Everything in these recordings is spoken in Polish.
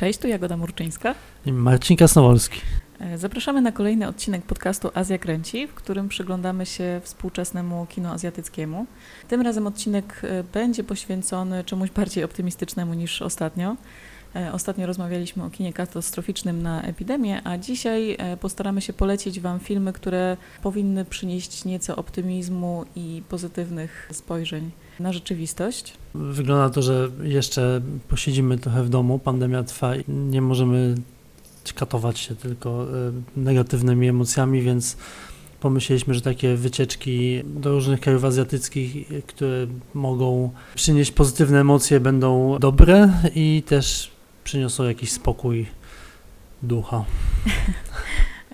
Cześć, tu Jagoda Murczyńska. I Marcin Kasnowolski. E, zapraszamy na kolejny odcinek podcastu Azja Kręci, w którym przyglądamy się współczesnemu kino azjatyckiemu. Tym razem odcinek e, będzie poświęcony czemuś bardziej optymistycznemu niż ostatnio. E, ostatnio rozmawialiśmy o kinie katastroficznym na epidemię, a dzisiaj postaramy się polecić Wam filmy, które powinny przynieść nieco optymizmu i pozytywnych spojrzeń na rzeczywistość. Wygląda na to, że jeszcze posiedzimy trochę w domu, pandemia trwa i nie możemy katować się tylko e, negatywnymi emocjami, więc pomyśleliśmy, że takie wycieczki do różnych krajów azjatyckich, które mogą przynieść pozytywne emocje, będą dobre i też przyniosą jakiś spokój ducha.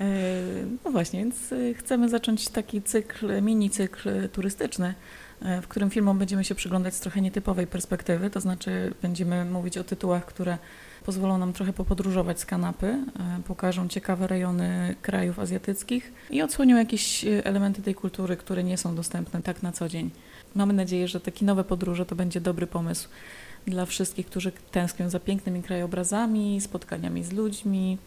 E, no właśnie, więc e, chcemy zacząć taki cykl, mini cykl turystyczny E, w którym filmom będziemy się przyglądać z trochę nietypowej perspektywy, to znaczy będziemy mówić o tytułach, które pozwolą nam trochę popodróżować z kanapy, pokażą ciekawe rejony krajów azjatyckich i odsłonią jakieś elementy tej kultury, które nie są dostępne tak na co dzień. Mamy nadzieję, że takie nowe podróże to będzie dobry pomysł dla wszystkich, którzy tęsknią za pięknymi krajobrazami, spotkaniami z ludźmi,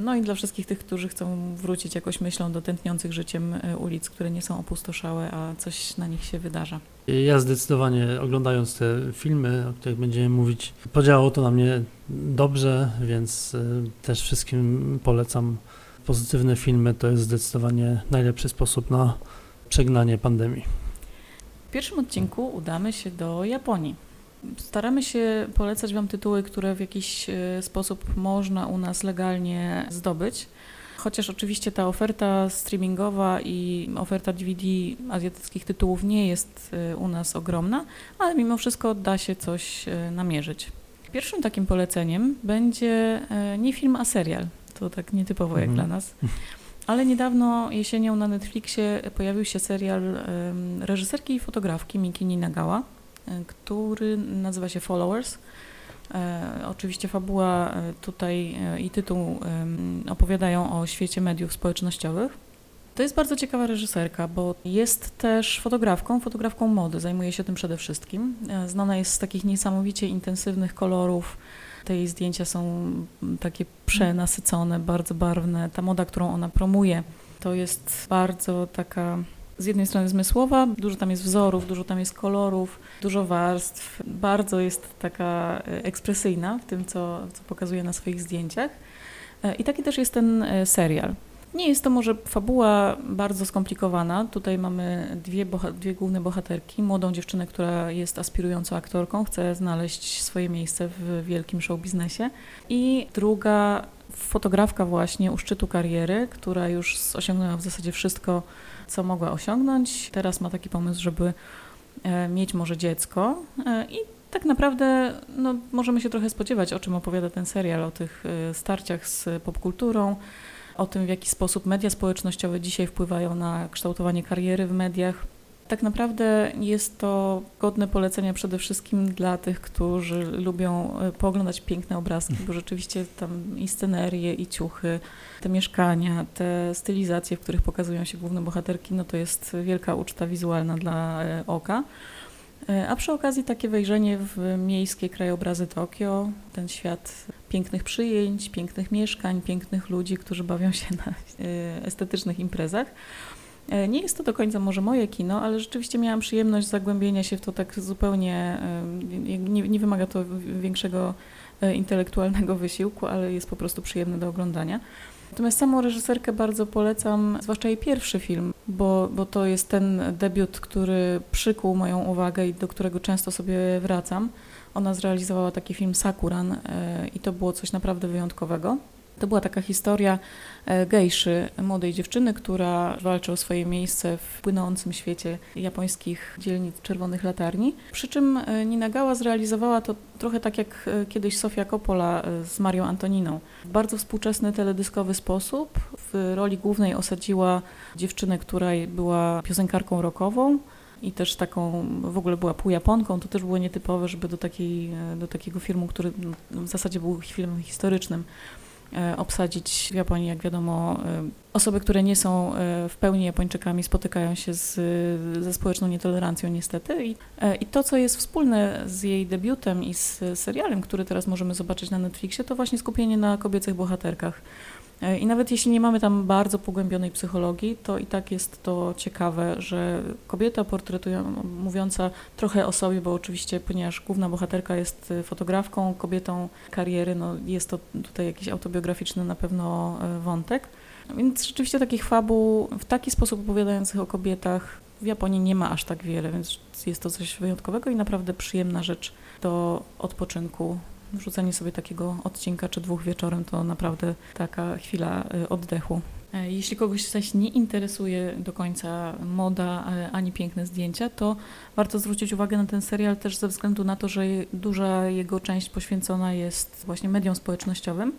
no i dla wszystkich tych, którzy chcą wrócić jakoś myślą do tętniących życiem e, ulic, które nie są opustoszałe, a coś na nich się wydarza. Ja zdecydowanie oglądając te filmy, o których będziemy mówić, podziałało to na mnie dobrze, więc e, też wszystkim polecam pozytywne filmy. To jest zdecydowanie najlepszy sposób na przegnanie pandemii. W pierwszym odcinku udamy się do Japonii. Staramy się polecać Wam tytuły, które w jakiś e, sposób można u nas legalnie zdobyć. Chociaż oczywiście ta oferta streamingowa i oferta DVD azjatyckich tytułów nie jest e, u nas ogromna, ale mimo wszystko da się coś e, namierzyć. Pierwszym takim poleceniem będzie nie film, a serial. To tak nietypowo jak mhm. dla nas. Ale niedawno jesienią na Netflixie pojawił się serial reżyserki i fotografki Miki Ninagawa który nazywa się Followers. E, oczywiście fabuła e, tutaj e, i tytuł opowiadają o świecie mediów społecznościowych. To jest bardzo ciekawa reżyserka, bo jest też fotografką, fotografką mody, zajmuje się tym przede wszystkim. Znana jest z takich niesamowicie intensywnych kolorów. Te jej zdjęcia są takie przenasycone, bardzo barwne. Ta moda, którą ona promuje, to jest bardzo taka z jednej strony zmysłowa, dużo tam jest wzorów, dużo tam jest kolorów, dużo warstw, bardzo jest taka e, ekspresyjna w tym, co, co pokazuje na swoich zdjęciach. E, I taki też jest ten e, serial. Nie jest to może fabuła bardzo skomplikowana. Tutaj mamy dwie, dwie główne bohaterki. Młodą dziewczynę, która jest aspirującą aktorką, chce znaleźć swoje miejsce w wielkim show biznesie. I druga fotografka właśnie u szczytu kariery, która już osiągnęła w zasadzie wszystko, co mogła osiągnąć. Teraz ma taki pomysł, żeby e, mieć może dziecko e, i tak naprawdę no, możemy się trochę spodziewać, o czym opowiada ten serial, o tych e, starciach z popkulturą, o tym, w jaki sposób media społecznościowe dzisiaj wpływają na kształtowanie kariery w mediach. Tak naprawdę jest to godne polecenia przede wszystkim dla tych, którzy lubią e, pooglądać piękne obrazki, bo rzeczywiście tam i scenerie, i ciuchy, te mieszkania, te stylizacje, w których pokazują się główne bohaterki, no to jest wielka uczta wizualna dla e, oka. E, a przy okazji takie wejrzenie w miejskie krajobrazy Tokio, ten świat pięknych przyjęć, pięknych mieszkań, pięknych ludzi, którzy bawią się na estetycznych imprezach. E, nie jest to do końca może moje kino, ale rzeczywiście miałam przyjemność zagłębienia się w to tak zupełnie, e, nie, nie wymaga to większego e, intelektualnego wysiłku, ale jest po prostu przyjemne do oglądania. Natomiast samą reżyserkę bardzo polecam, zwłaszcza jej pierwszy film, bo, bo to jest ten debiut, który przykuł moją uwagę i do którego często sobie wracam. Ona zrealizowała taki film Sakuran i to było coś naprawdę wyjątkowego. To była taka historia e, gejszy, młodej dziewczyny, która walczy o swoje miejsce w płynącym świecie japońskich dzielnic czerwonych latarni. Przy czym e, Nina Gała zrealizowała to trochę tak jak e, kiedyś Sofia Coppola z Marią Antoniną. W bardzo współczesny teledyskowy sposób. W roli głównej osadziła dziewczynę, która była piosenkarką rockową i też taką, w ogóle była półjaponką, to też było nietypowe, żeby do, takiej, do takiego filmu, który w zasadzie był filmem historycznym, obsadzić w Japonii, jak wiadomo, e, osoby, które nie są e, w pełni Japończykami, spotykają się z, ze społeczną nietolerancją niestety. I, I to, co jest wspólne z jej debiutem i z serialem, który teraz możemy zobaczyć na Netflixie, to właśnie skupienie na kobiecych bohaterkach. I nawet jeśli nie mamy tam bardzo pogłębionej psychologii, to i tak jest to ciekawe, że kobieta portretująca, mówiąca trochę o sobie, bo oczywiście, ponieważ główna bohaterka jest fotografką, kobietą kariery, no jest to tutaj jakiś autobiograficzny na pewno e, wątek. Więc rzeczywiście takich fabuł w taki sposób opowiadających o kobietach w Japonii nie ma aż tak wiele, więc jest to coś wyjątkowego i naprawdę przyjemna rzecz do odpoczynku Wrzucenie sobie takiego odcinka czy dwóch wieczorem to naprawdę taka chwila y, oddechu. E, jeśli kogoś zaś nie interesuje do końca moda e, ani piękne zdjęcia, to warto zwrócić uwagę na ten serial też ze względu na to, że duża jego część poświęcona jest właśnie mediom społecznościowym.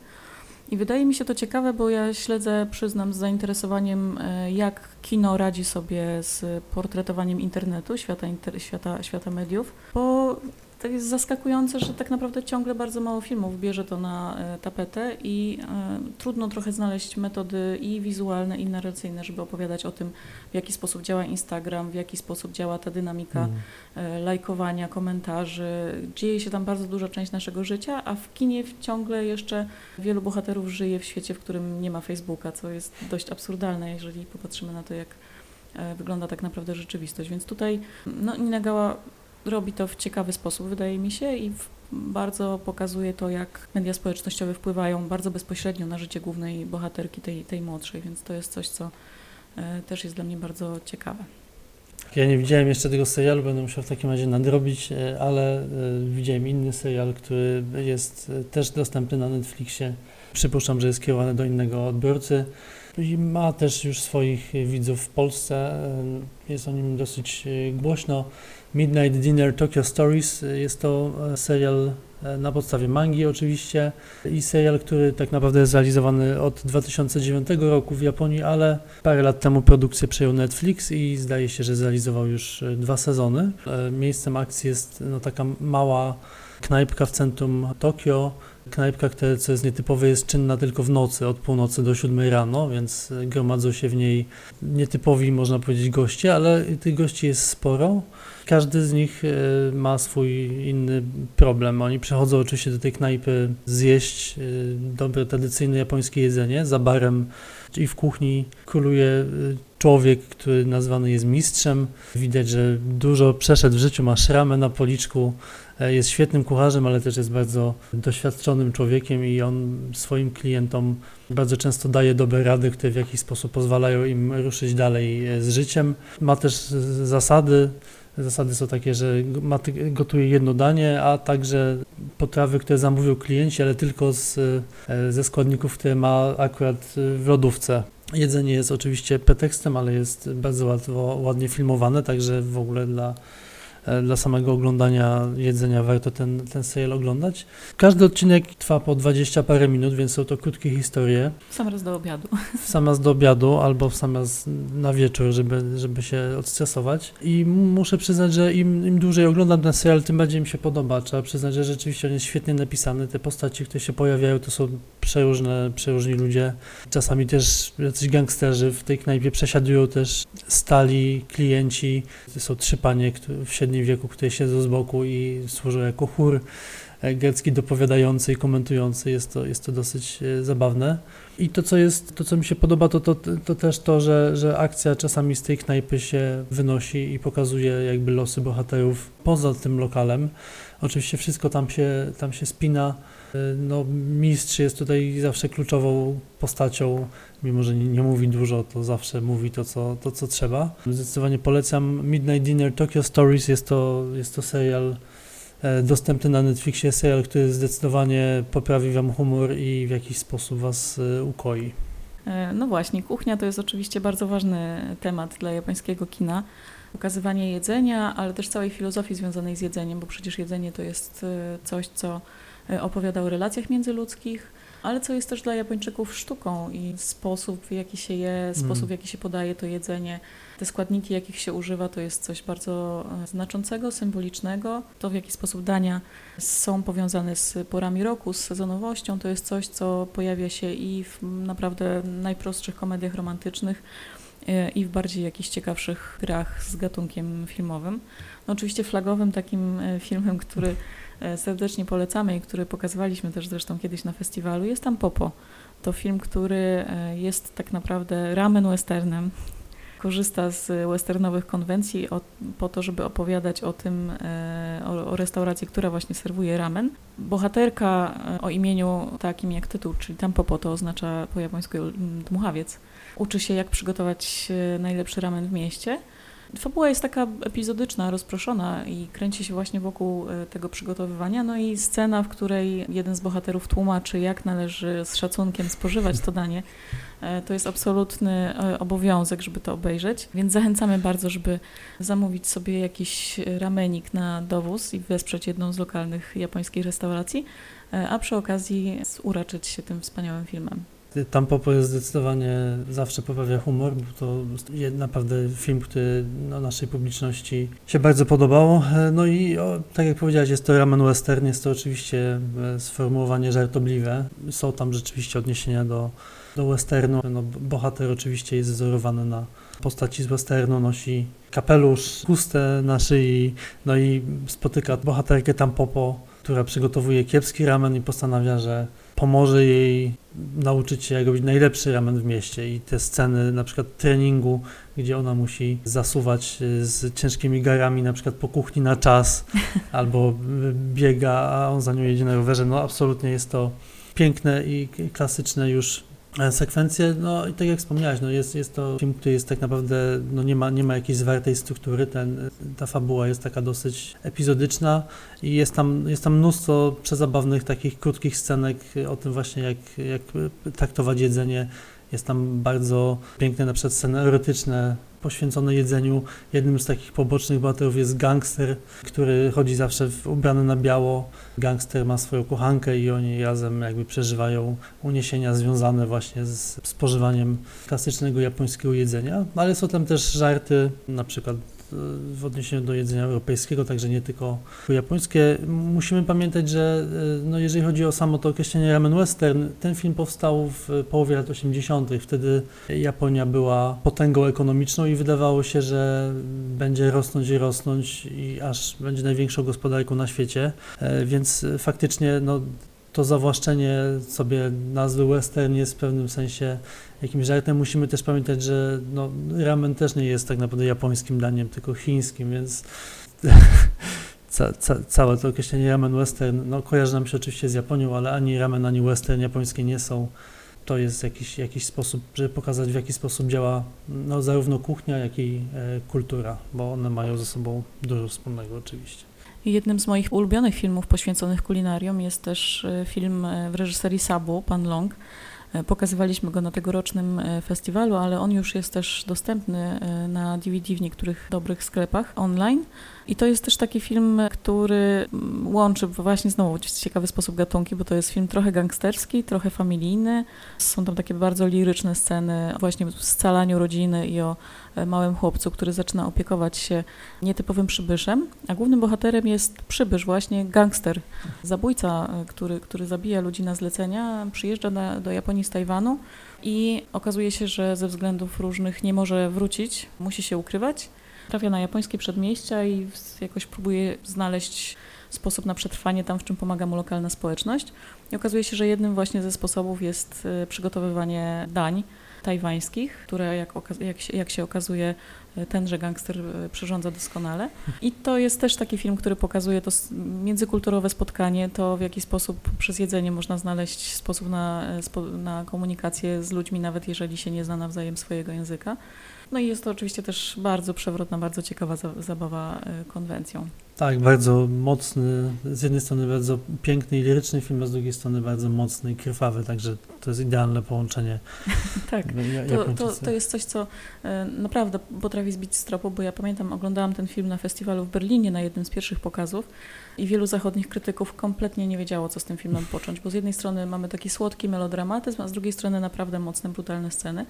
I wydaje mi się to ciekawe, bo ja śledzę, przyznam, z zainteresowaniem, e, jak kino radzi sobie z portretowaniem internetu, świata, inter, świata, świata mediów, bo to jest zaskakujące, że tak naprawdę ciągle bardzo mało filmów bierze to na e, tapetę i e, trudno trochę znaleźć metody i wizualne, i narracyjne, żeby opowiadać o tym, w jaki sposób działa Instagram, w jaki sposób działa ta dynamika mm. lajkowania, komentarzy. Dzieje się tam bardzo duża część naszego życia, a w kinie ciągle jeszcze wielu bohaterów żyje w świecie, w którym nie ma Facebooka, co jest dość absurdalne, jeżeli popatrzymy na to, jak wygląda tak naprawdę rzeczywistość. Więc tutaj no, Nina Gała robi to w ciekawy sposób, wydaje mi się, i bardzo pokazuje to, jak media społecznościowe wpływają bardzo bezpośrednio na życie głównej bohaterki, tej, tej młodszej, więc to jest coś, co e, też jest dla mnie bardzo ciekawe. Ja nie widziałem jeszcze tego serialu, będę musiał w takim razie nadrobić, e, ale e, widziałem inny serial, który jest też dostępny na Netflixie. Przypuszczam, że jest skierowany do innego odbiorcy i ma też już swoich widzów w Polsce. Jest o nim dosyć głośno. Midnight Dinner Tokyo Stories jest to serial na podstawie mangi oczywiście i serial, który tak naprawdę jest realizowany od 2009 roku w Japonii, ale parę lat temu produkcję przejął Netflix i zdaje się, że zrealizował już dwa sezony. Miejscem akcji jest no, taka mała knajpka w centrum Tokio, Knajpka, która, co jest nietypowe, jest czynna tylko w nocy, od północy do siódmej rano, więc gromadzą się w niej nietypowi, można powiedzieć, goście, ale tych gości jest sporo. Każdy z nich e, ma swój inny problem. Oni przychodzą oczywiście do tej knajpy zjeść e, dobre, tradycyjne japońskie jedzenie. Za barem i w kuchni króluje e, człowiek, który nazwany jest mistrzem. Widać, że dużo przeszedł w życiu, ma szramę na policzku, jest świetnym kucharzem, ale też jest bardzo doświadczonym człowiekiem i on swoim klientom bardzo często daje dobre rady, które w jakiś sposób pozwalają im ruszyć dalej z życiem. Ma też zasady, Zasady są takie, że gotuje jedno danie, a także potrawy, które zamówią klienci, ale tylko z, e, ze składników, które ma akurat w lodówce. Jedzenie jest oczywiście pretekstem, ale jest bardzo łatwo, ładnie filmowane, także w ogóle dla dla samego oglądania jedzenia warto ten, ten serial oglądać. Każdy odcinek trwa po 20 parę minut, więc są to krótkie historie. W sam raz do obiadu. W sam raz do obiadu albo w sam raz na wieczór, żeby, żeby się odstresować. I muszę przyznać, że im, im dłużej oglądam ten serial, tym bardziej mi się podoba. Trzeba przyznać, że rzeczywiście on jest świetnie napisany. Te postaci, które się pojawiają, to są przeróżne, przeróżni ludzie. Czasami też jacyś gangsterzy w tej knajpie przesiadują też stali klienci. To są trzy panie w średnim wieku, które siedzą z boku i służą jako chór e, grecki dopowiadający i komentujący. Jest to, jest to dosyć e, zabawne. I to, co jest, to, co mi się podoba, to, to, to też to, że, że akcja czasami z tej knajpy się wynosi i pokazuje jakby losy bohaterów poza tym lokalem. Oczywiście wszystko tam się, tam się spina no, mistrz jest tutaj zawsze kluczową postacią, mimo że nie, nie, mówi dużo, to zawsze mówi to co, to, co trzeba. Zdecydowanie polecam Midnight Dinner Tokyo Stories, jest to, jest to serial e, dostępny na Netflixie, serial, który zdecydowanie poprawi Wam humor i w jakiś sposób Was e, ukoi. E, no właśnie, kuchnia to jest oczywiście bardzo ważny temat dla japońskiego kina. Pokazywanie jedzenia, ale też całej filozofii związanej z jedzeniem, bo przecież jedzenie to jest coś, co opowiada o relacjach międzyludzkich, ale co jest też dla Japończyków sztuką i sposób, w jaki się je, sposób, Mm. w jaki się podaje to jedzenie, te składniki, jakich się używa, to jest coś bardzo e, znaczącego, symbolicznego. To, w jaki sposób dania są powiązane z porami roku, z sezonowością, to jest coś, co pojawia się i w naprawdę najprostszych komediach romantycznych, e, i w bardziej jakichś ciekawszych grach z gatunkiem filmowym. No oczywiście flagowym takim e, filmem, który e, serdecznie polecamy i który pokazywaliśmy też zresztą kiedyś na festiwalu, jest tam Popo. To film, który e, jest tak naprawdę ramen westernem. Korzysta z westernowych konwencji o, po to, żeby opowiadać o tym, e, o, o restauracji, która właśnie serwuje ramen. Bohaterka e, o imieniu takim jak tytuł, czyli Tampopo, to oznacza po japońsku dmuchawiec. Uczy się, jak przygotować e, najlepszy ramen w mieście. Fabuła jest taka epizodyczna, rozproszona i kręci się właśnie wokół e, tego przygotowywania. No i scena, w której jeden z bohaterów tłumaczy, jak należy z szacunkiem spożywać to danie, e, to jest absolutny e, obowiązek, żeby to obejrzeć. Więc zachęcamy bardzo, żeby zamówić sobie jakiś ramenik na dowóz i wesprzeć jedną z lokalnych japońskich restauracji, a przy okazji uraczyć się tym wspaniałym filmem. Tampopo jest zdecydowanie zawsze poprawia humor, bo to naprawdę film, który no, naszej publiczności się bardzo podobał. No i o, tak jak powiedziałeś, jest to ramen western, jest to oczywiście e, sformułowanie żartobliwe. Są tam rzeczywiście odniesienia do, do westernu. No, bohater oczywiście jest wzorowany na postaci z westernu, nosi kapelusz, chustę na szyi, no i spotyka bohaterkę Tampopo, która przygotowuje kiepski ramen i postanawia, że pomoże jej nauczyć się, jak robić najlepszy ramen w mieście. I te sceny, na przykład treningu, gdzie ona musi zasuwać y, z ciężkimi garami, na przykład po kuchni na czas, albo y, biega, a on za nią jedzie na rowerze. No, absolutnie jest to piękne i klasyczne już sekwencje. No i tak jak wspomniałeś, no jest, jest to film, który jest tak naprawdę, no nie ma, nie ma jakiejś zwartej struktury. Ten, ta fabuła jest taka dosyć epizodyczna i jest tam, jest tam mnóstwo przezabawnych takich krótkich scenek o tym właśnie, jak, jak traktować jedzenie. Jest tam bardzo piękne na przykład sceny erotyczne poświęcone jedzeniu. Jednym z takich pobocznych bohaterów jest gangster, który chodzi zawsze ubrany na biało. Gangster ma swoją kochankę i oni razem jakby przeżywają uniesienia związane właśnie z spożywaniem klasycznego japońskiego jedzenia. No, ale są tam też żarty, na przykład w odniesieniu do jedzenia europejskiego, także nie tylko japońskie. Musimy pamiętać, że e, no jeżeli chodzi o samo to określenie ramen western, ten film powstał w połowie lat 80. Wtedy Japonia była potęgą ekonomiczną i wydawało się, że będzie rosnąć i rosnąć i aż będzie największą gospodarką na świecie, E, więc faktycznie no, to zawłaszczenie sobie nazwy western jest w pewnym sensie jakimś żartem. Musimy też pamiętać, że no, ramen też nie jest tak naprawdę japońskim daniem, tylko chińskim, więc ca, ca, całe to określenie ramen western no, kojarzy nam się oczywiście z Japonią, ale ani ramen, ani western japońskie nie są. To jest jakiś, jakiś sposób, żeby pokazać w jaki sposób działa no, zarówno kuchnia, jak i e, kultura, bo one mają ze sobą dużo wspólnego oczywiście. Jednym z moich ulubionych filmów poświęconych kulinariom jest też e, film e, w reżyserii Sabu, Pan Long. E, Pokazywaliśmy go na tegorocznym e, festiwalu, ale on już jest też dostępny e, na DVD w niektórych dobrych sklepach online. I to jest też taki film, który mm, łączy właśnie znowu w ciekawy sposób gatunki, bo to jest film trochę gangsterski, trochę familijny. Są tam takie bardzo liryczne sceny właśnie o scalaniu rodziny i o małym chłopcu, który zaczyna opiekować się nietypowym przybyszem, a głównym bohaterem jest przybysz, właśnie gangster, zabójca, który, który zabija ludzi na zlecenia, przyjeżdża na, do Japonii z Tajwanu i okazuje się, że ze względów różnych nie może wrócić, musi się ukrywać. Trafia na japońskie przedmieścia i jakoś próbuje znaleźć sposób na przetrwanie tam, w czym pomaga mu lokalna społeczność. I okazuje się, że jednym właśnie ze sposobów jest e, przygotowywanie dań tajwańskich, które jak, jak, się, jak się okazuje tenże gangster e, przyrządza doskonale. I to jest też taki film, który pokazuje to międzykulturowe spotkanie, to w jaki sposób przez jedzenie można znaleźć sposób na, e, na komunikację z ludźmi, nawet jeżeli się nie zna nawzajem swojego języka. No i jest to oczywiście też bardzo przewrotna, bardzo ciekawa za, zabawa e, konwencją. Tak, bardzo mocny, z jednej strony bardzo piękny i liryczny film, a z drugiej strony bardzo mocny i krwawy, także to jest idealne połączenie. Tak. Ja- To, to, to jest coś, co e, naprawdę potrafi zbić z tropu, bo ja pamiętam, oglądałam ten film na festiwalu w Berlinie na jednym z pierwszych pokazów i wielu zachodnich krytyków kompletnie nie wiedziało, co z tym filmem począć, bo z jednej strony mamy taki słodki melodramatyzm, a z drugiej strony naprawdę mocne, brutalne sceny.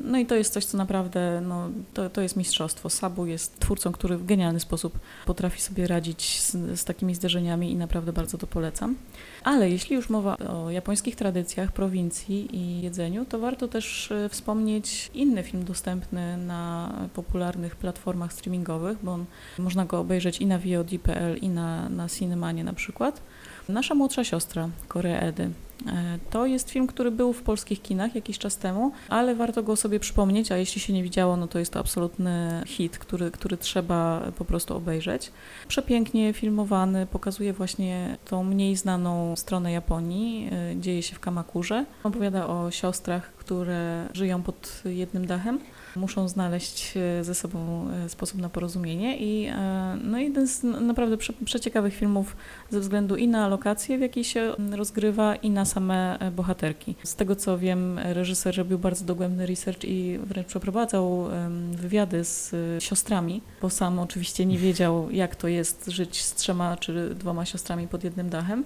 No i to jest coś, co naprawdę, no, to, to jest mistrzostwo. Sabu jest twórcą, który w genialny sposób potrafi sobie radzić z, z takimi zdarzeniami i naprawdę bardzo to polecam. Ale jeśli już mowa o japońskich tradycjach, prowincji i jedzeniu, to warto też e, wspomnieć inny film dostępny na popularnych platformach streamingowych, bo on, można go obejrzeć i na VOD.pl i na, na Cinemanie na przykład. Nasza młodsza siostra, Korea Edy. E, to jest film, który był w polskich kinach jakiś czas temu, ale warto go sobie przypomnieć, a jeśli się nie widziało, no to jest to absolutny hit, który, który trzeba po prostu obejrzeć. Przepięknie filmowany, pokazuje właśnie tą mniej znaną stronę Japonii, e, dzieje się w Kamakurze. Opowiada o siostrach, które żyją pod jednym dachem muszą znaleźć e, ze sobą e, sposób na porozumienie i e, no jeden z naprawdę prze, przeciekawych filmów ze względu i na lokację, w jakiej się rozgrywa i na same bohaterki. Z tego co wiem, reżyser robił bardzo dogłębny research i wręcz przeprowadzał wywiady z siostrami, bo sam oczywiście nie wiedział jak to jest żyć z trzema czy dwoma siostrami pod jednym dachem.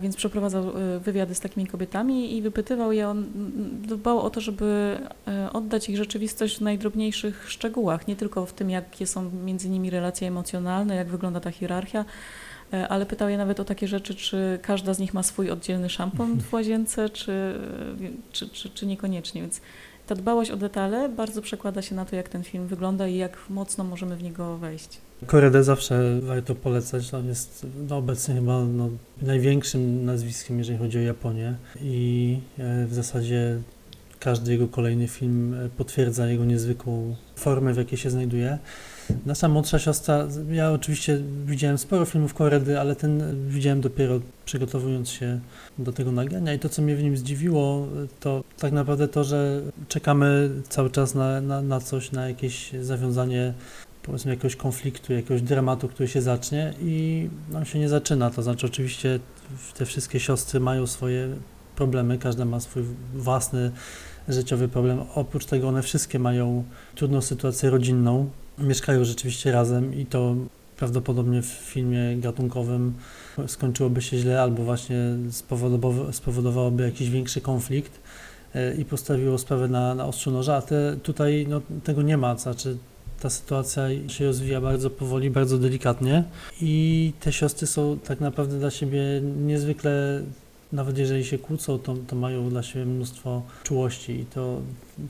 Więc przeprowadzał e, wywiady z takimi kobietami i wypytywał je, on dbał o to, żeby e, oddać ich rzeczywistość w najdrobniejszych szczegółach, nie tylko w tym, jakie są między nimi relacje emocjonalne, jak wygląda ta hierarchia, e, ale pytał je nawet o takie rzeczy, czy każda z nich ma swój oddzielny szampon w łazience, czy, czy, czy, czy niekoniecznie. Więc ta dbałość o detale bardzo przekłada się na to, jak ten film wygląda i jak mocno możemy w niego wejść. Koredę zawsze warto polecać. On jest no, obecnie chyba no, największym nazwiskiem, jeżeli chodzi o Japonię i e, w zasadzie każdy jego kolejny film e, potwierdza jego niezwykłą formę, w jakiej się znajduje. Nasza młodsza siostra, ja oczywiście widziałem sporo filmów Koredy, ale ten widziałem dopiero przygotowując się do tego nagrania i to, co mnie w nim zdziwiło, to tak naprawdę to, że czekamy cały czas na, na, na coś, na jakieś zawiązanie powiedzmy jakiegoś konfliktu, jakiegoś dramatu, który się zacznie i nam się nie zaczyna. To znaczy oczywiście te wszystkie siostry mają swoje problemy, każda ma swój własny życiowy problem. Oprócz tego one wszystkie mają trudną sytuację rodzinną, mieszkają rzeczywiście razem i to prawdopodobnie w filmie gatunkowym skończyłoby się źle albo właśnie spowodowałoby, jakiś większy konflikt e, i postawiło sprawę na, na ostrzu noża, a te, tutaj no, tego nie ma, znaczy ta sytuacja się rozwija bardzo powoli, bardzo delikatnie i te siostry są tak naprawdę dla siebie niezwykle nawet jeżeli się kłócą, to, to mają dla siebie mnóstwo czułości i to,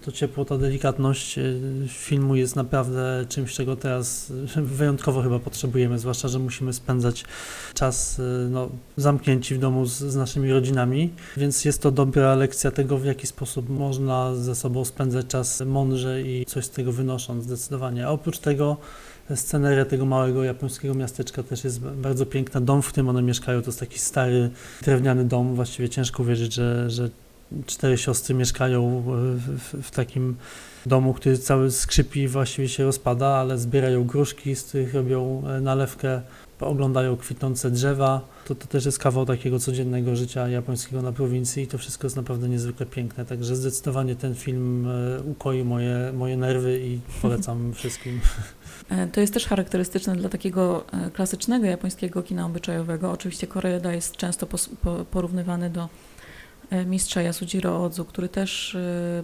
to ciepło, ta delikatność e, filmu jest naprawdę czymś, czego teraz wyjątkowo chyba potrzebujemy, zwłaszcza, że musimy spędzać czas e, no, zamknięci w domu z, z naszymi rodzinami, więc jest to dobra lekcja tego, w jaki sposób można ze sobą spędzać czas mądrze i coś z tego wynosząc zdecydowanie. A oprócz tego sceneria tego małego japońskiego miasteczka też jest bardzo piękna. Dom, w którym one mieszkają, to jest taki stary, drewniany dom. Właściwie ciężko uwierzyć, że, że cztery siostry mieszkają w, w, takim domu, który cały skrzypi właściwie się rozpada, ale zbierają gruszki, z których robią e, nalewkę, oglądają kwitnące drzewa. To, to też jest kawał takiego codziennego życia japońskiego na prowincji i to wszystko jest naprawdę niezwykle piękne. Także zdecydowanie ten film e, ukoi moje, moje nerwy i polecam wszystkim. E, to jest też charakterystyczne dla takiego klasycznego japońskiego kina obyczajowego. Oczywiście Koreeda jest często porównywany do mistrza Yasujiro Odzu, który też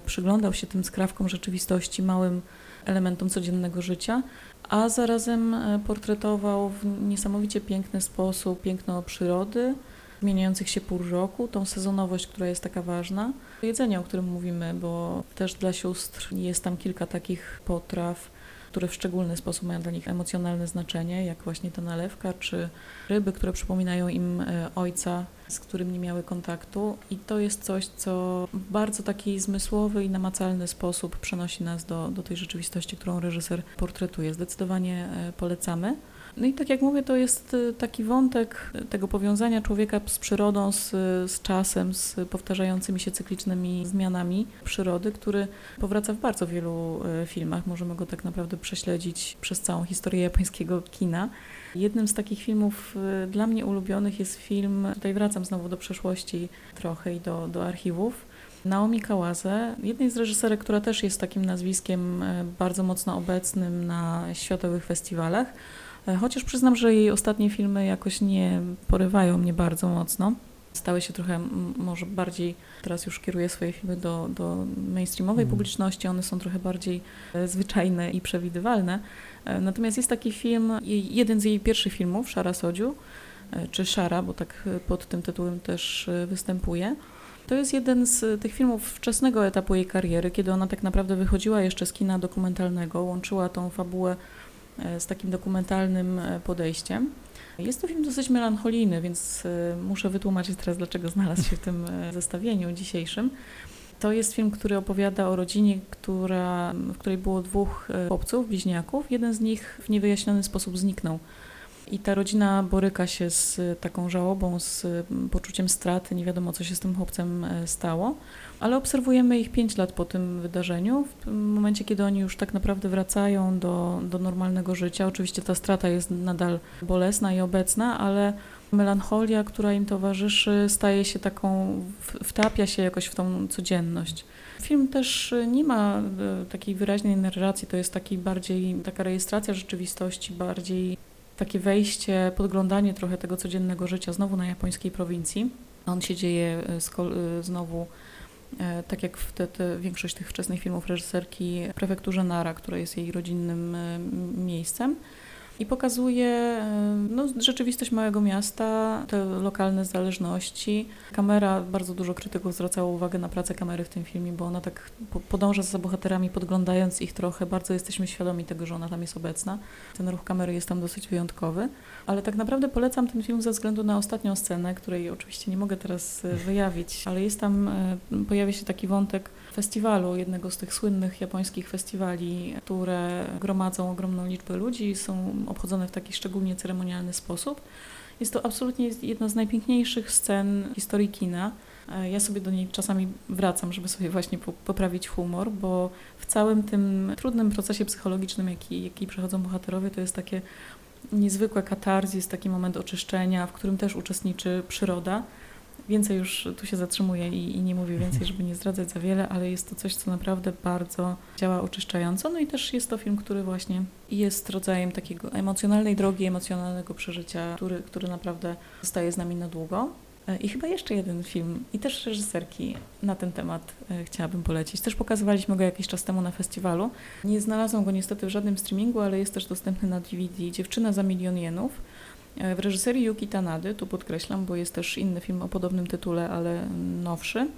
przyglądał się tym skrawkom rzeczywistości, małym elementom codziennego życia, a zarazem portretował w niesamowicie piękny sposób piękno przyrody, zmieniających się pór roku, tą sezonowość, która jest taka ważna. Jedzenie, o którym mówimy, bo też dla sióstr jest tam kilka takich potraw, które w szczególny sposób mają dla nich emocjonalne znaczenie, jak właśnie ta nalewka, czy ryby, które przypominają im e, ojca, z którym nie miały kontaktu. I to jest coś, co w bardzo taki zmysłowy i namacalny sposób przenosi nas do, do tej rzeczywistości, którą reżyser portretuje. Zdecydowanie e, polecamy. No i tak jak mówię, to jest y, taki wątek tego powiązania człowieka z przyrodą, z, z czasem, z powtarzającymi się cyklicznymi zmianami przyrody, który powraca w bardzo wielu y, filmach. Możemy go tak naprawdę prześledzić przez całą historię japońskiego kina. Jednym z takich filmów y, dla mnie ulubionych jest film, tutaj wracam znowu do przeszłości trochę i do, do archiwów, Naomi Kawase, jednej z reżyserek, która też jest takim nazwiskiem bardzo mocno obecnym na światowych festiwalach. E, chociaż przyznam, że jej ostatnie filmy jakoś nie porywają mnie bardzo mocno. Stały się trochę może bardziej, teraz już kieruję swoje filmy do, do mainstreamowej mm. publiczności, one są trochę bardziej e, zwyczajne i przewidywalne. E, natomiast jest taki film, jeden z jej pierwszych filmów, Szara Sodziu, czy Szara, bo tak pod tym tytułem też występuje. To jest jeden z tych filmów wczesnego etapu jej kariery, kiedy ona tak naprawdę wychodziła jeszcze z kina dokumentalnego, łączyła tą fabułę z takim dokumentalnym e, podejściem. Jest to film dosyć melancholijny, więc e, muszę wytłumaczyć teraz, dlaczego znalazł się w tym zestawieniu dzisiejszym. To jest film, który opowiada o rodzinie, która, w której było dwóch chłopców, bliźniaków. Jeden z nich w niewyjaśniony sposób zniknął. I ta rodzina boryka się z taką żałobą, z poczuciem straty, nie wiadomo co się z tym chłopcem stało ale obserwujemy ich 5 lat po tym wydarzeniu, w momencie, kiedy oni już tak naprawdę wracają do, do normalnego życia. Oczywiście ta strata jest nadal bolesna i obecna, ale melancholia, która im towarzyszy, staje się taką, wtapia się jakoś w tą codzienność. Film też nie ma e, takiej wyraźnej narracji, to jest taki bardziej taka rejestracja rzeczywistości, bardziej takie wejście, podglądanie trochę tego codziennego życia znowu na japońskiej prowincji. On się dzieje e, e, znowu tak jak w te, te większość tych wczesnych filmów reżyserki prefekturze Nara, która jest jej rodzinnym e, miejscem i pokazuje no, rzeczywistość małego miasta, te lokalne zależności. Kamera, bardzo dużo krytyków zwracało uwagę na pracę kamery w tym filmie, bo ona tak podąża za bohaterami, podglądając ich trochę. Bardzo jesteśmy świadomi tego, że ona tam jest obecna. Ten ruch kamery jest tam dosyć wyjątkowy. Ale tak naprawdę polecam ten film ze względu na ostatnią scenę, której oczywiście nie mogę teraz e, wyjawić, ale jest tam, e, pojawia się taki wątek festiwalu, jednego z tych słynnych japońskich festiwali, które gromadzą ogromną liczbę ludzi, są obchodzone w taki szczególnie ceremonialny sposób. Jest to absolutnie jedna z najpiękniejszych scen historii kina. E, ja sobie do niej czasami wracam, żeby sobie właśnie poprawić humor, bo w całym tym trudnym procesie psychologicznym, jaki, jaki przechodzą bohaterowie, to jest takie niezwykłe katarzis, taki moment oczyszczenia, w którym też uczestniczy przyroda. Więcej już tu się zatrzymuję i, i, nie mówię więcej, żeby nie zdradzać za wiele, ale jest to coś, co naprawdę bardzo działa oczyszczająco. No i też jest to film, który właśnie jest rodzajem takiego emocjonalnej drogi, emocjonalnego przeżycia, który, który naprawdę zostaje z nami na długo. E, I chyba jeszcze jeden film, i też reżyserki na ten temat e, chciałabym polecić. Też pokazywaliśmy go jakiś czas temu na festiwalu. Nie znalazłam go niestety w żadnym streamingu, ale jest też dostępny na DVD. Dziewczyna za milion jenów. E, w reżyserii Yuki Tanady, tu podkreślam, bo jest też inny film o podobnym tytule, ale nowszy.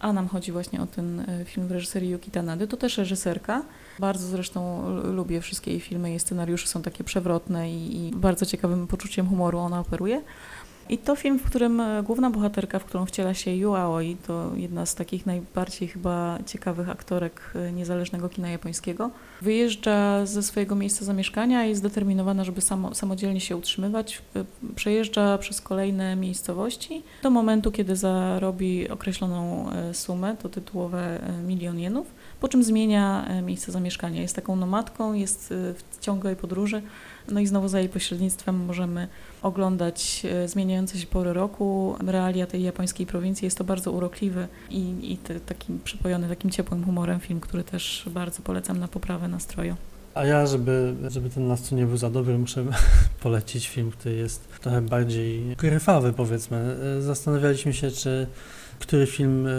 A nam chodzi właśnie o ten film w reżyserii Yuki Tanady. To też reżyserka. Bardzo zresztą lubię wszystkie jej filmy. Jej scenariusze są takie przewrotne i, i bardzo ciekawym poczuciem humoru ona operuje. I to film, w którym e, główna bohaterka, w którą wciela się Yu Aoi, to jedna z takich najbardziej chyba ciekawych aktorek e, niezależnego kina japońskiego, wyjeżdża ze swojego miejsca zamieszkania i jest zdeterminowana, żeby samo, samodzielnie się utrzymywać. E, przejeżdża przez kolejne miejscowości do momentu, kiedy zarobi określoną sumę, to tytułowe milion jenów, po czym zmienia miejsce zamieszkania. Jest taką nomadką, jest w ciągłej podróży, no i znowu za jej pośrednictwem możemy oglądać e, zmieniające się pory roku, realia tej japońskiej prowincji. Jest to bardzo urokliwy i, i taki przypojony takim ciepłym humorem film, który też bardzo polecam na poprawę nastroju. A ja, żeby, żeby ten nastrój nie był za dobry, muszę polecić film, który jest trochę bardziej gryfawy, powiedzmy. E, zastanawialiśmy się, czy który film e,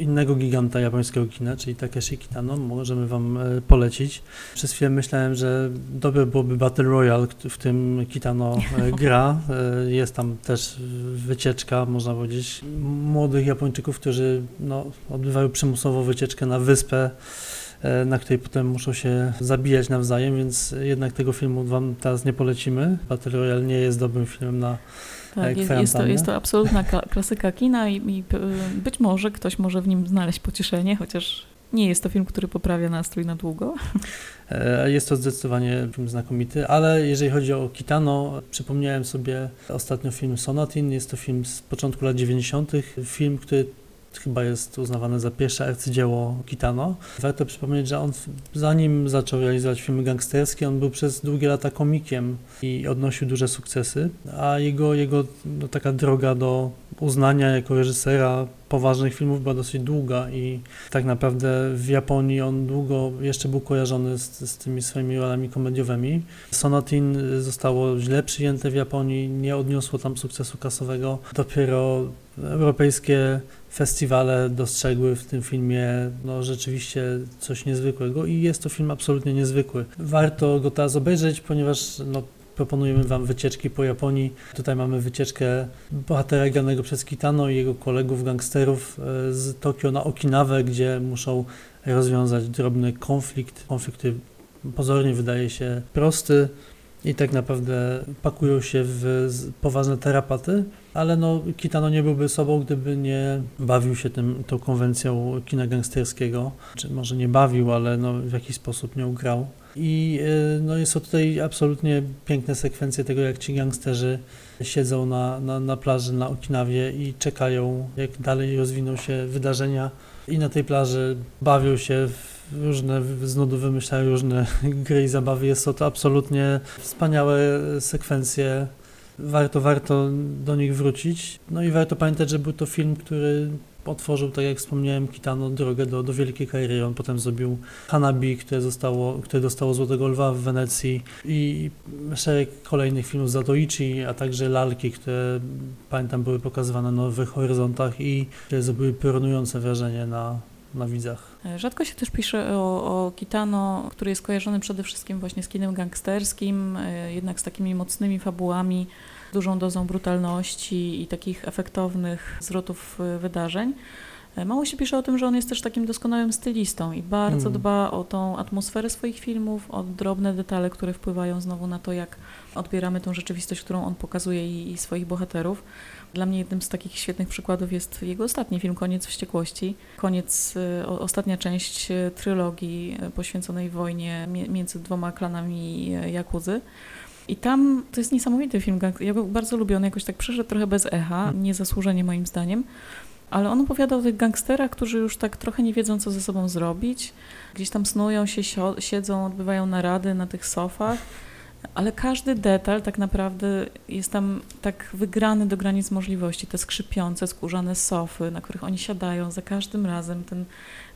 innego giganta japońskiego kina, czyli Takeshi Kitano, możemy Wam e, polecić. Przez chwilę myślałem, że dobre byłoby Battle Royale, w tym Kitano e, gra. E, jest tam też wycieczka, można powiedzieć, młodych Japończyków, którzy no, odbywają przymusową wycieczkę na wyspę na której potem muszą się zabijać nawzajem, więc jednak tego filmu Wam teraz nie polecimy. Battle Royale nie jest dobrym filmem na tak, jest, jest, to, jest to absolutna klasyka kina i, i być może ktoś może w nim znaleźć pocieszenie, chociaż nie jest to film, który poprawia nastrój na długo. E, jest to zdecydowanie film znakomity, ale jeżeli chodzi o Kitano, przypomniałem sobie ostatnio film Sonatin. Jest to film z początku lat 90., film, który chyba jest uznawane za pierwsze arcydzieło Kitano. Warto przypomnieć, że on zanim zaczął realizować filmy gangsterskie, on był przez długie lata komikiem i odnosił duże sukcesy, a jego, jego no, taka droga do uznania jako reżysera poważnych filmów była dosyć długa i tak naprawdę w Japonii on długo jeszcze był kojarzony z, z tymi swoimi rolami komediowymi. Sonatin zostało źle przyjęte w Japonii, nie odniosło tam sukcesu kasowego. Dopiero europejskie festiwale dostrzegły w tym filmie no, rzeczywiście coś niezwykłego i jest to film absolutnie niezwykły. Warto go teraz obejrzeć, ponieważ no, proponujemy Wam wycieczki po Japonii. Tutaj mamy wycieczkę bohatera granego przez Kitano i jego kolegów gangsterów e, z Tokio na Okinawę, gdzie muszą rozwiązać drobny konflikt. Konflikt, który pozornie wydaje się prosty i tak naprawdę pakują się w poważne terapaty, ale no, Kitano nie byłby sobą, gdyby nie bawił się tym, tą konwencją kina gangsterskiego, czy może nie bawił, ale no, w jakiś sposób nią grał. I y, no, są tutaj absolutnie piękne sekwencje tego, jak ci gangsterzy siedzą na, na, na plaży na Okinawie i czekają, jak dalej rozwiną się wydarzenia. I na tej plaży bawią się w różne, z nudu wymyślają różne gry i zabawy. Jest to, to absolutnie wspaniałe sekwencje. Warto, warto do nich wrócić. No i warto pamiętać, że był to film, który otworzył, tak jak wspomniałem, Kitano drogę do, do wielkiej kariery. On potem zrobił Hanabi, które, zostało, które dostało Złotego Lwa w Wenecji i szereg kolejnych filmów z Zatoichi, a także lalki, które pamiętam były pokazywane na Nowych Horyzontach i które zrobiły piorunujące wrażenie na, na widzach. Rzadko się też pisze o, o, Kitano, który jest kojarzony przede wszystkim właśnie z kinem gangsterskim, e, jednak z takimi mocnymi fabułami dużą dozą brutalności i takich efektownych zwrotów y, wydarzeń. E, mało się pisze o tym, że on jest też takim doskonałym stylistą i bardzo hmm. dba o tą atmosferę swoich filmów, o drobne detale, które wpływają znowu na to, jak odbieramy tą rzeczywistość, którą on pokazuje i, i swoich bohaterów. Dla mnie jednym z takich świetnych przykładów jest jego ostatni film, Koniec Wściekłości. Koniec, y, ostatnia część y, trylogii poświęconej wojnie między dwoma klanami Jakuzy. I tam to jest niesamowity film. Ja go bardzo lubię. On jakoś tak przeszedł trochę bez echa, niezasłużenie moim zdaniem. Ale on opowiada o tych gangsterach, którzy już tak trochę nie wiedzą, co ze sobą zrobić. Gdzieś tam snują się, siedzą, odbywają narady na tych sofach. Ale każdy detal tak naprawdę jest tam tak wygrany do granic możliwości. Te skrzypiące, skórzane sofy, na których oni siadają, za każdym razem ten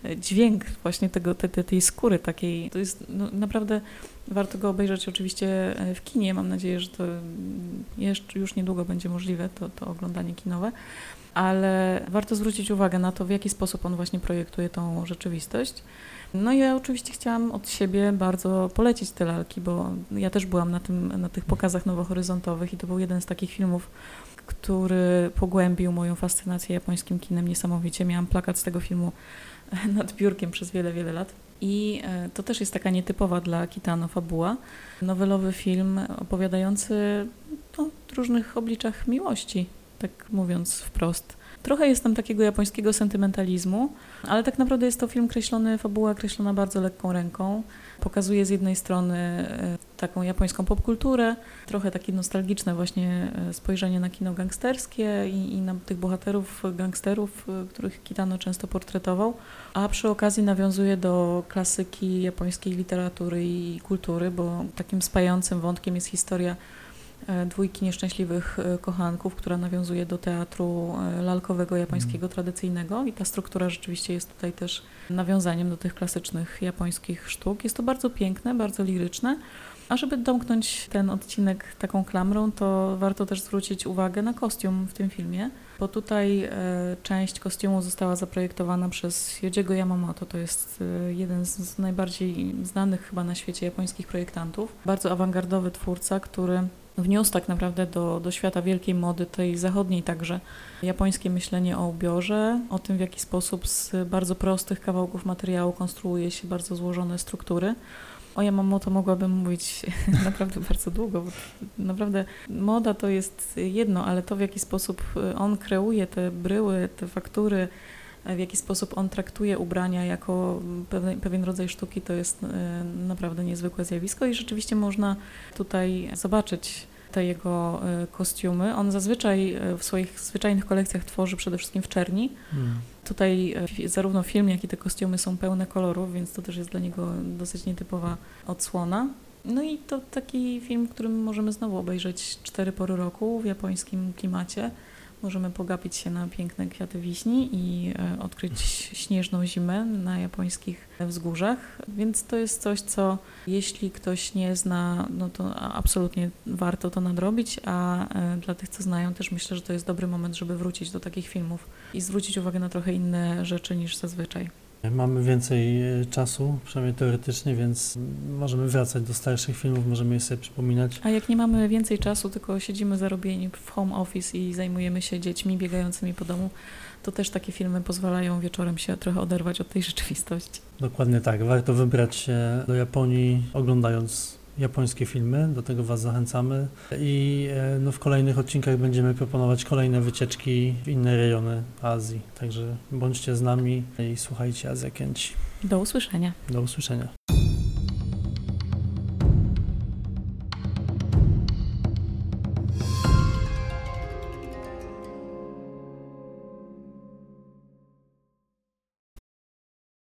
e, dźwięk właśnie tego, te, te, tej skóry takiej, to jest no, naprawdę warto go obejrzeć oczywiście e, w kinie. Mam nadzieję, że to jeszcze, już niedługo będzie możliwe, to, to oglądanie kinowe ale warto zwrócić uwagę na to, w jaki sposób on właśnie projektuje tą rzeczywistość. No i ja oczywiście chciałam od siebie bardzo polecić te lalki, bo ja też byłam na, tym, na tych pokazach nowohoryzontowych i to był jeden z takich filmów, który pogłębił moją fascynację japońskim kinem niesamowicie. Miałam plakat z tego filmu nad biurkiem przez wiele, wiele lat. I e, to też jest taka nietypowa dla Kitano fabuła. Nowelowy film opowiadający o różnych obliczach miłości, tak mówiąc wprost. Trochę jest tam takiego japońskiego sentymentalizmu, ale tak naprawdę jest to film kreślony, fabuła kreślona bardzo lekką ręką. Pokazuje z jednej strony e, taką japońską popkulturę, trochę takie nostalgiczne właśnie e, spojrzenie na kino gangsterskie i, i na tych bohaterów gangsterów, e, których Kitano często portretował, a przy okazji nawiązuje do klasyki japońskiej literatury i kultury, bo takim spajającym wątkiem jest historia dwójki nieszczęśliwych e, kochanków, która nawiązuje do teatru e, lalkowego japońskiego mm. tradycyjnego i ta struktura rzeczywiście jest tutaj też nawiązaniem do tych klasycznych japońskich sztuk. Jest to bardzo piękne, bardzo liryczne. A żeby domknąć ten odcinek taką klamrą, to warto też zwrócić uwagę na kostium w tym filmie, bo tutaj część kostiumu została zaprojektowana przez Yojiego Yamamoto. To jest jeden z najbardziej znanych chyba na świecie japońskich projektantów. Bardzo awangardowy twórca, który wniósł tak naprawdę do, do świata wielkiej mody, tej zachodniej także, japońskie myślenie o ubiorze, o tym w jaki sposób z bardzo prostych kawałków materiału konstruuje się bardzo złożone struktury. O Yamamoto mogłabym mówić naprawdę bardzo długo, bo naprawdę moda to jest jedno, ale to w jaki sposób on kreuje te bryły, te faktury, w jaki sposób on traktuje ubrania jako pewien, pewien rodzaj sztuki, to jest e, naprawdę niezwykłe zjawisko i rzeczywiście można tutaj zobaczyć te jego e, kostiumy. On zazwyczaj e, w swoich zwyczajnych kolekcjach tworzy przede wszystkim w czerni. Hmm. Tutaj zarówno film, jak i te kostiumy są pełne kolorów, więc to też jest dla niego dosyć nietypowa odsłona. No i to taki film, którym możemy znowu obejrzeć cztery pory roku w japońskim klimacie Możemy pogapić się na piękne kwiaty wiśni i e, odkryć śnieżną zimę na japońskich wzgórzach. Więc to jest coś, co jeśli ktoś nie zna, no to absolutnie warto to nadrobić, a e, dla tych, co znają, też myślę, że to jest dobry moment, żeby wrócić do takich filmów i zwrócić uwagę na trochę inne rzeczy niż zazwyczaj. Mamy więcej e, czasu, przynajmniej teoretycznie, więc możemy wracać do starszych filmów, możemy je sobie przypominać. A jak nie mamy więcej czasu, tylko siedzimy zarobieni w home office i zajmujemy się dziećmi biegającymi po domu, to też takie filmy pozwalają wieczorem się trochę oderwać od tej rzeczywistości. Dokładnie tak. Warto wybrać się do Japonii, oglądając japońskie filmy. Do tego Was zachęcamy. I e, no, w kolejnych odcinkach będziemy proponować kolejne wycieczki w inne rejony Azji. Także bądźcie z nami i słuchajcie Azja Kęci. Do usłyszenia. Do usłyszenia.